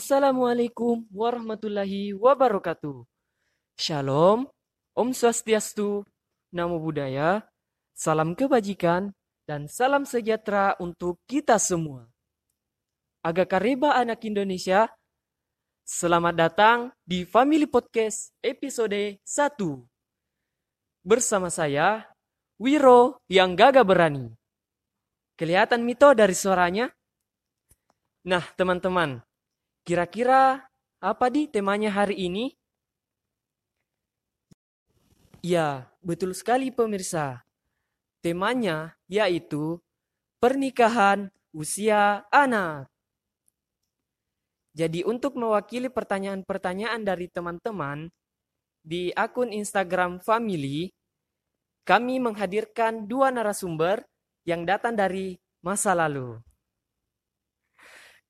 Assalamualaikum warahmatullahi wabarakatuh. Shalom, Om Swastiastu, Namo Buddhaya, salam kebajikan, dan salam sejahtera untuk kita semua. Agak Kareba Anak Indonesia, selamat datang di Family Podcast episode 1. Bersama saya, Wiro yang gagah berani. Kelihatan Mito dari suaranya? Nah, teman-teman, Kira-kira apa di temanya hari ini? Ya, betul sekali pemirsa. Temanya yaitu pernikahan usia anak. Jadi untuk mewakili pertanyaan-pertanyaan dari teman-teman di akun Instagram Family, kami menghadirkan dua narasumber yang datang dari masa lalu.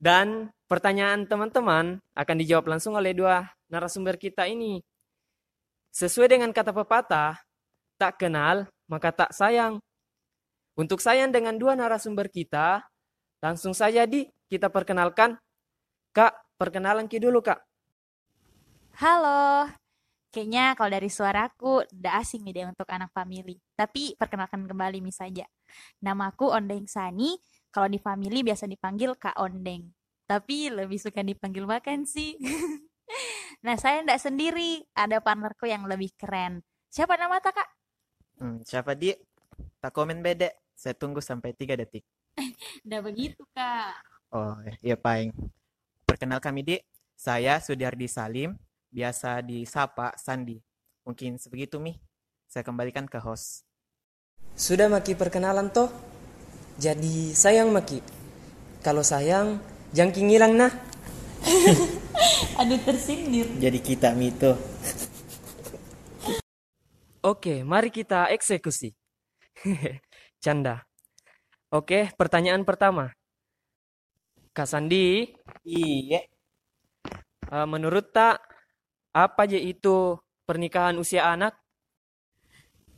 Dan pertanyaan teman-teman akan dijawab langsung oleh dua narasumber kita ini. Sesuai dengan kata pepatah, tak kenal maka tak sayang. Untuk sayang dengan dua narasumber kita, langsung saja di kita perkenalkan. Kak, perkenalan ki dulu kak. Halo, kayaknya kalau dari suaraku udah asing nih deh untuk anak family. Tapi perkenalkan kembali mis saja. Namaku Ondeng Sani, kalau di family biasa dipanggil Kak Ondeng. Tapi lebih suka dipanggil makan sih. nah, saya tidak sendiri. Ada partnerku yang lebih keren. Siapa nama tak, Kak? Hmm, siapa dia? Tak komen beda. Saya tunggu sampai tiga detik. Udah begitu, Kak. Oh, iya paling. Perkenal kami, Dik. Saya Sudiardi Salim, biasa disapa Sandi. Mungkin sebegitu, Mi. Saya kembalikan ke host. Sudah Maki perkenalan toh? Jadi sayang Maki. Kalau sayang, jangking ngilang nah. Aduh tersindir. Jadi kita, Mito. Oke, mari kita eksekusi. Canda. Oke, pertanyaan pertama. Kak Sandi, Iya. eh, menurut tak apa aja itu pernikahan usia anak?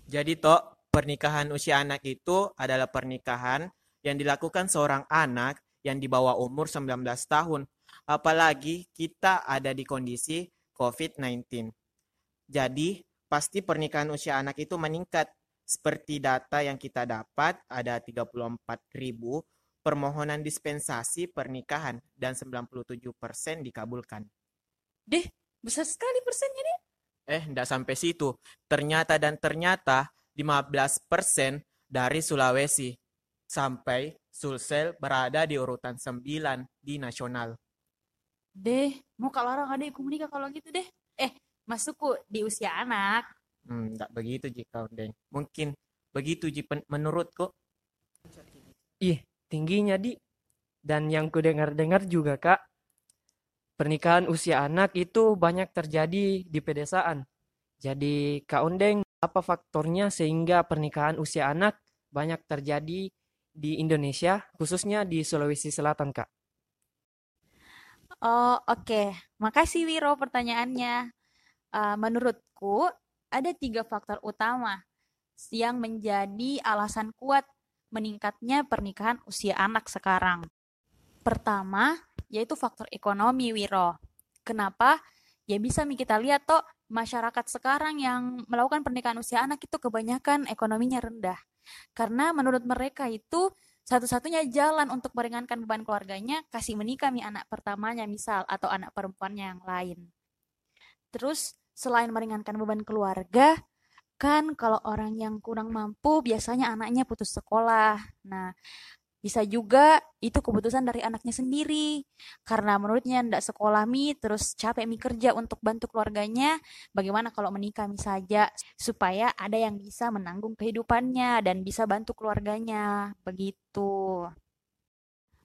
Jadi, Tok, pernikahan usia anak itu adalah pernikahan yang dilakukan seorang anak yang di bawah umur 19 tahun. Apalagi kita ada di kondisi COVID-19. Jadi, pasti pernikahan usia anak itu meningkat. Seperti data yang kita dapat, ada 34.000 permohonan dispensasi pernikahan dan 97% dikabulkan. Deh, besar sekali persennya deh. Eh, enggak sampai situ. Ternyata dan ternyata 15% dari Sulawesi. Sampai Sulsel berada di urutan 9 di nasional. Deh, mau kak larang adikku menikah kalau gitu deh. Eh, masukku di usia anak. Hmm, enggak begitu jika Deng. Mungkin begitu Ji pen- menurutku. Ih, tingginya di. Dan yang ku dengar-dengar juga kak, pernikahan usia anak itu banyak terjadi di pedesaan. Jadi Kak Ondeng, apa faktornya sehingga pernikahan usia anak banyak terjadi di Indonesia, khususnya di Sulawesi Selatan kak? Oh, oke. Makasih Wiro pertanyaannya. Eh, menurutku, ada tiga faktor utama yang menjadi alasan kuat meningkatnya pernikahan usia anak sekarang. Pertama, yaitu faktor ekonomi, Wiro. Kenapa? Ya bisa kita lihat toh, masyarakat sekarang yang melakukan pernikahan usia anak itu kebanyakan ekonominya rendah. Karena menurut mereka itu satu-satunya jalan untuk meringankan beban keluarganya kasih menikah nih anak pertamanya misal atau anak perempuannya yang lain. Terus selain meringankan beban keluarga, kan kalau orang yang kurang mampu biasanya anaknya putus sekolah. Nah, bisa juga itu keputusan dari anaknya sendiri. Karena menurutnya ndak sekolah mi, terus capek mi kerja untuk bantu keluarganya. Bagaimana kalau menikah mi saja supaya ada yang bisa menanggung kehidupannya dan bisa bantu keluarganya. Begitu.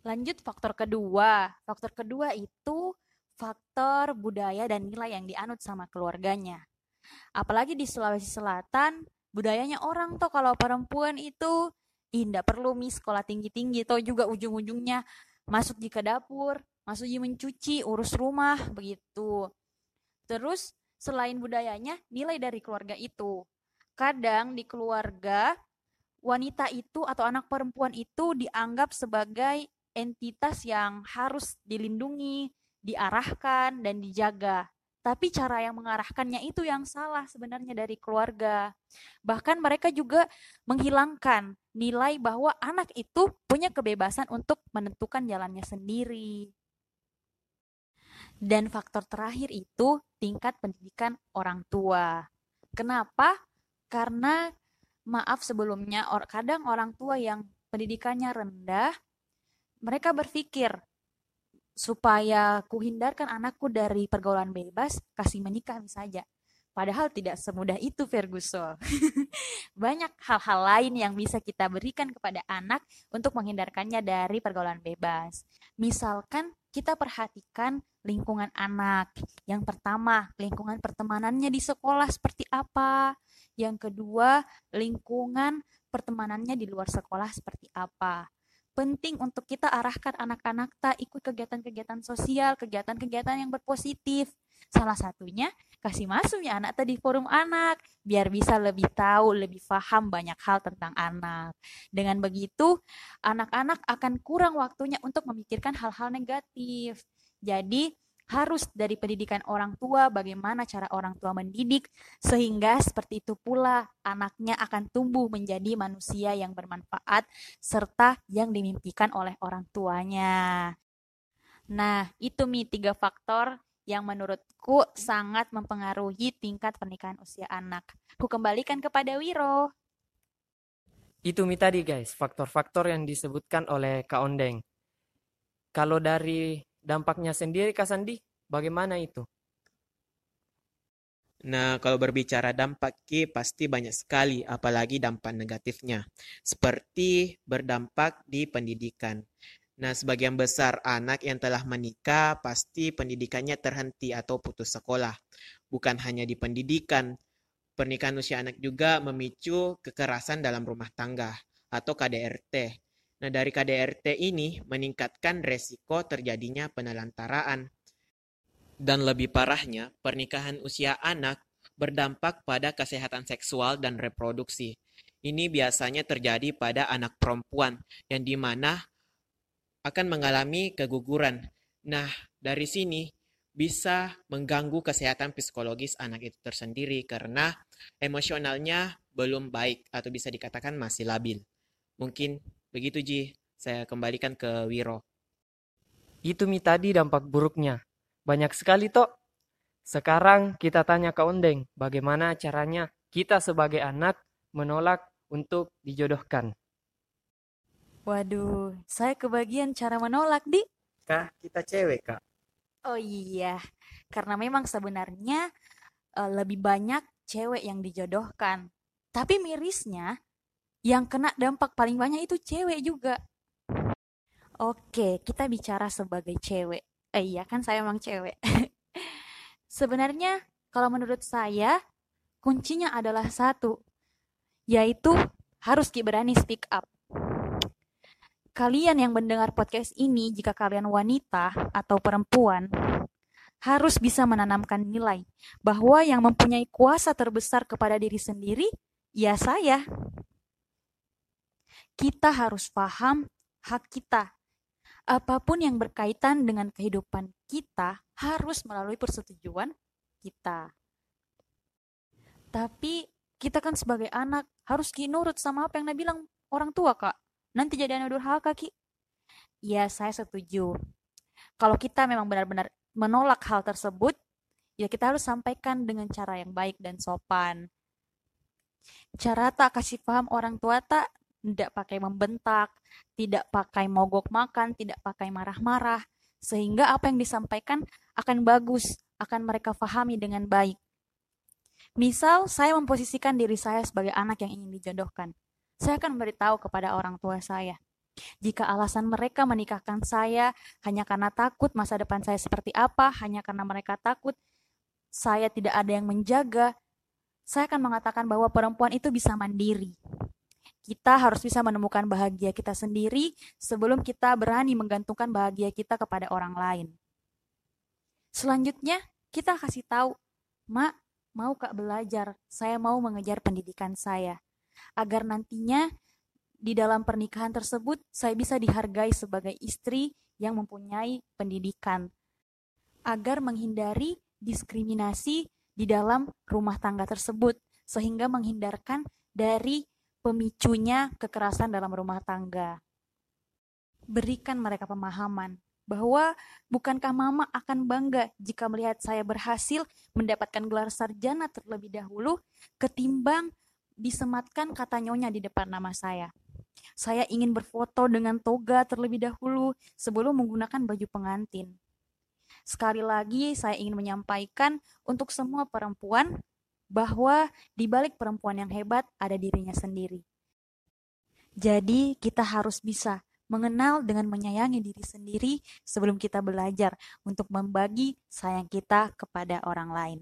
Lanjut faktor kedua. Faktor kedua itu faktor budaya dan nilai yang dianut sama keluarganya. Apalagi di Sulawesi Selatan, budayanya orang tuh kalau perempuan itu ih ndak perlu mi sekolah tinggi-tinggi toh juga ujung-ujungnya masuk di ke dapur, masuk di mencuci, urus rumah begitu. Terus selain budayanya, nilai dari keluarga itu. Kadang di keluarga wanita itu atau anak perempuan itu dianggap sebagai entitas yang harus dilindungi, diarahkan dan dijaga. Tapi cara yang mengarahkannya itu yang salah sebenarnya dari keluarga. Bahkan mereka juga menghilangkan nilai bahwa anak itu punya kebebasan untuk menentukan jalannya sendiri. Dan faktor terakhir itu tingkat pendidikan orang tua. Kenapa? Karena maaf sebelumnya, kadang orang tua yang pendidikannya rendah, mereka berpikir supaya kuhindarkan anakku dari pergaulan bebas, kasih menikah saja. Padahal tidak semudah itu Ferguson. Banyak hal-hal lain yang bisa kita berikan kepada anak untuk menghindarkannya dari pergaulan bebas. Misalkan kita perhatikan lingkungan anak. Yang pertama, lingkungan pertemanannya di sekolah seperti apa. Yang kedua, lingkungan pertemanannya di luar sekolah seperti apa penting untuk kita arahkan anak-anak tak ikut kegiatan-kegiatan sosial, kegiatan-kegiatan yang berpositif. Salah satunya kasih masuk ya anak tadi forum anak biar bisa lebih tahu, lebih paham banyak hal tentang anak. Dengan begitu, anak-anak akan kurang waktunya untuk memikirkan hal-hal negatif. Jadi, harus dari pendidikan orang tua, bagaimana cara orang tua mendidik, sehingga seperti itu pula anaknya akan tumbuh menjadi manusia yang bermanfaat serta yang dimimpikan oleh orang tuanya. Nah, itu Mi tiga faktor yang menurutku sangat mempengaruhi tingkat pernikahan usia anak. Ku kembalikan kepada Wiro. Itu Mi tadi guys, faktor-faktor yang disebutkan oleh Kak Ondeng. Kalau dari dampaknya sendiri Kak Sandi, bagaimana itu? Nah, kalau berbicara dampak Ki, pasti banyak sekali, apalagi dampak negatifnya. Seperti berdampak di pendidikan. Nah, sebagian besar anak yang telah menikah pasti pendidikannya terhenti atau putus sekolah. Bukan hanya di pendidikan, pernikahan usia anak juga memicu kekerasan dalam rumah tangga atau KDRT. Nah, dari KDRT ini meningkatkan resiko terjadinya penelantaraan. Dan lebih parahnya, pernikahan usia anak berdampak pada kesehatan seksual dan reproduksi. Ini biasanya terjadi pada anak perempuan yang di mana akan mengalami keguguran. Nah, dari sini bisa mengganggu kesehatan psikologis anak itu tersendiri karena emosionalnya belum baik atau bisa dikatakan masih labil. Mungkin Begitu Ji, saya kembalikan ke Wiro. Itu mi tadi dampak buruknya. Banyak sekali toh. Sekarang kita tanya ke Ondeng, bagaimana caranya kita sebagai anak menolak untuk dijodohkan. Waduh, saya kebagian cara menolak, Di. Kak, kita cewek, Kak. Oh iya, karena memang sebenarnya uh, lebih banyak cewek yang dijodohkan. Tapi mirisnya, yang kena dampak paling banyak itu cewek juga. Oke, kita bicara sebagai cewek. Eh iya kan saya emang cewek. Sebenarnya kalau menurut saya kuncinya adalah satu, yaitu harus berani speak up. Kalian yang mendengar podcast ini, jika kalian wanita atau perempuan, harus bisa menanamkan nilai bahwa yang mempunyai kuasa terbesar kepada diri sendiri, ya saya kita harus paham hak kita. Apa pun yang berkaitan dengan kehidupan kita harus melalui persetujuan kita. Tapi kita kan sebagai anak harus nurut sama apa yang bilang orang tua, Kak. Nanti jadi anak durhaka, Ki. Ya, saya setuju. Kalau kita memang benar-benar menolak hal tersebut, ya kita harus sampaikan dengan cara yang baik dan sopan. Cara tak kasih paham orang tua tak tidak pakai membentak, tidak pakai mogok makan, tidak pakai marah-marah, sehingga apa yang disampaikan akan bagus, akan mereka pahami dengan baik. Misal, saya memposisikan diri saya sebagai anak yang ingin dijodohkan. Saya akan memberitahu kepada orang tua saya. Jika alasan mereka menikahkan saya hanya karena takut masa depan saya seperti apa, hanya karena mereka takut saya tidak ada yang menjaga, saya akan mengatakan bahwa perempuan itu bisa mandiri. Kita harus bisa menemukan bahagia kita sendiri sebelum kita berani menggantungkan bahagia kita kepada orang lain. Selanjutnya, kita kasih tahu, "Mak, mau Kak belajar? Saya mau mengejar pendidikan saya." Agar nantinya di dalam pernikahan tersebut saya bisa dihargai sebagai istri yang mempunyai pendidikan. agar menghindari diskriminasi di dalam rumah tangga tersebut, sehingga menghindarkan dari pemicunya kekerasan dalam rumah tangga. Berikan mereka pemahaman bahwa bukankah mama akan bangga jika melihat saya berhasil mendapatkan gelar sarjana terlebih dahulu ketimbang disematkan kata nyonya di depan nama saya. Saya ingin berfoto dengan toga terlebih dahulu sebelum menggunakan baju pengantin. Sekali lagi saya ingin menyampaikan untuk semua perempuan bahwa di balik perempuan yang hebat ada dirinya sendiri. Jadi kita harus bisa mengenal dengan menyayangi diri sendiri sebelum kita belajar untuk membagi sayang kita kepada orang lain.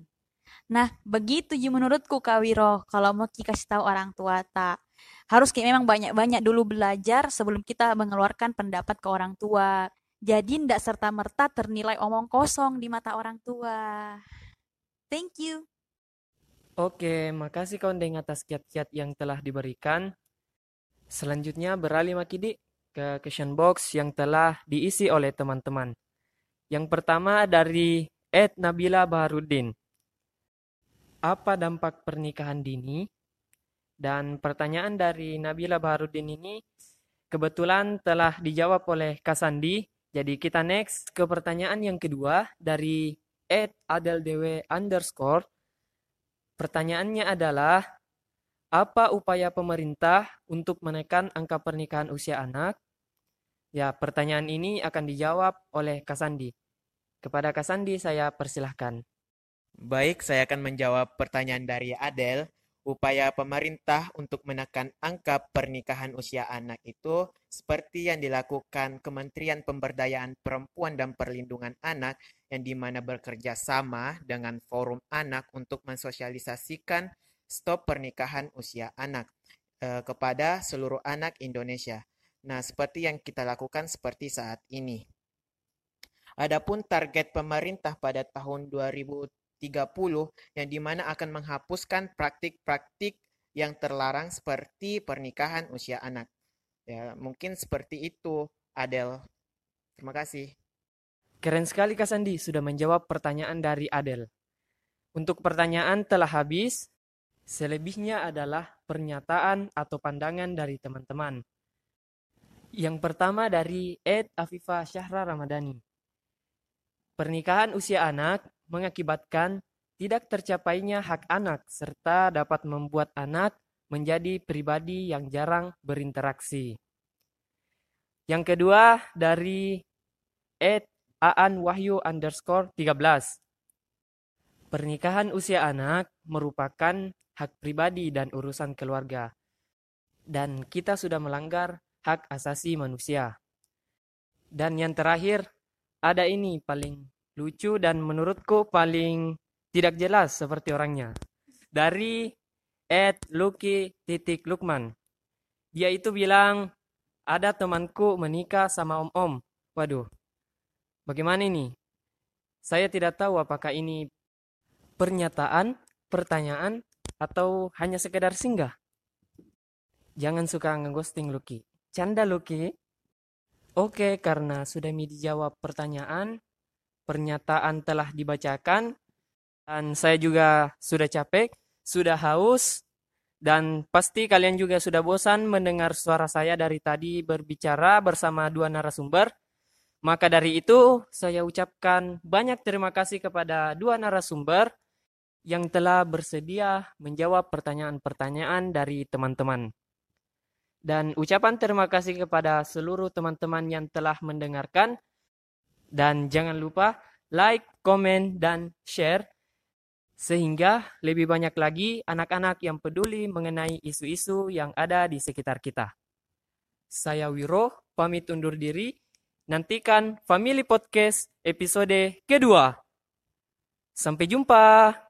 Nah, begitu juga menurutku Kak Wiro, kalau mau kasih tahu orang tua tak harus kayak memang banyak-banyak dulu belajar sebelum kita mengeluarkan pendapat ke orang tua. Jadi ndak serta-merta ternilai omong kosong di mata orang tua. Thank you. Oke, makasih Kondeng atas kiat-kiat yang telah diberikan. Selanjutnya beralih Makidi ke question box yang telah diisi oleh teman-teman. Yang pertama dari Ed Nabila Baharudin. Apa dampak pernikahan dini? Dan pertanyaan dari Nabila Baharudin ini kebetulan telah dijawab oleh Kasandi. Jadi kita next ke pertanyaan yang kedua dari Ed Adel Dewe underscore. Pertanyaannya adalah, apa upaya pemerintah untuk menekan angka pernikahan usia anak? Ya, pertanyaan ini akan dijawab oleh Kasandi. Kepada Kasandi saya persilahkan. Baik, saya akan menjawab pertanyaan dari Adel. Upaya pemerintah untuk menekan angka pernikahan usia anak itu seperti yang dilakukan Kementerian Pemberdayaan Perempuan dan Perlindungan Anak yang di mana bekerja sama dengan Forum Anak untuk mensosialisasikan stop pernikahan usia anak eh, kepada seluruh anak Indonesia. Nah, seperti yang kita lakukan seperti saat ini. Adapun target pemerintah pada tahun 2030 yang di mana akan menghapuskan praktik-praktik yang terlarang seperti pernikahan usia anak. Ya, mungkin seperti itu, Adel. Terima kasih. Keren sekali Kak Sandi sudah menjawab pertanyaan dari Adel. Untuk pertanyaan telah habis, selebihnya adalah pernyataan atau pandangan dari teman-teman. Yang pertama dari Ed Afifah Syahra Ramadhani. Pernikahan usia anak mengakibatkan tidak tercapainya hak anak serta dapat membuat anak menjadi pribadi yang jarang berinteraksi. Yang kedua dari Ed Aan Wahyu underscore 13. Pernikahan usia anak merupakan hak pribadi dan urusan keluarga. Dan kita sudah melanggar hak asasi manusia. Dan yang terakhir, ada ini paling lucu dan menurutku paling tidak jelas seperti orangnya. Dari Ed Lucky titik Lukman. Dia itu bilang, ada temanku menikah sama om-om. Waduh, bagaimana ini? Saya tidak tahu apakah ini pernyataan, pertanyaan, atau hanya sekedar singgah. Jangan suka ngeghosting Lucky. Canda Lucky. Oke, karena sudah dijawab pertanyaan, pernyataan telah dibacakan, dan saya juga sudah capek, sudah haus, dan pasti kalian juga sudah bosan mendengar suara saya dari tadi berbicara bersama dua narasumber. Maka dari itu, saya ucapkan banyak terima kasih kepada dua narasumber yang telah bersedia menjawab pertanyaan-pertanyaan dari teman-teman. Dan ucapan terima kasih kepada seluruh teman-teman yang telah mendengarkan. Dan jangan lupa like, komen, dan share. Sehingga lebih banyak lagi anak-anak yang peduli mengenai isu-isu yang ada di sekitar kita. Saya Wiro, pamit undur diri. Nantikan Family Podcast episode kedua. Sampai jumpa.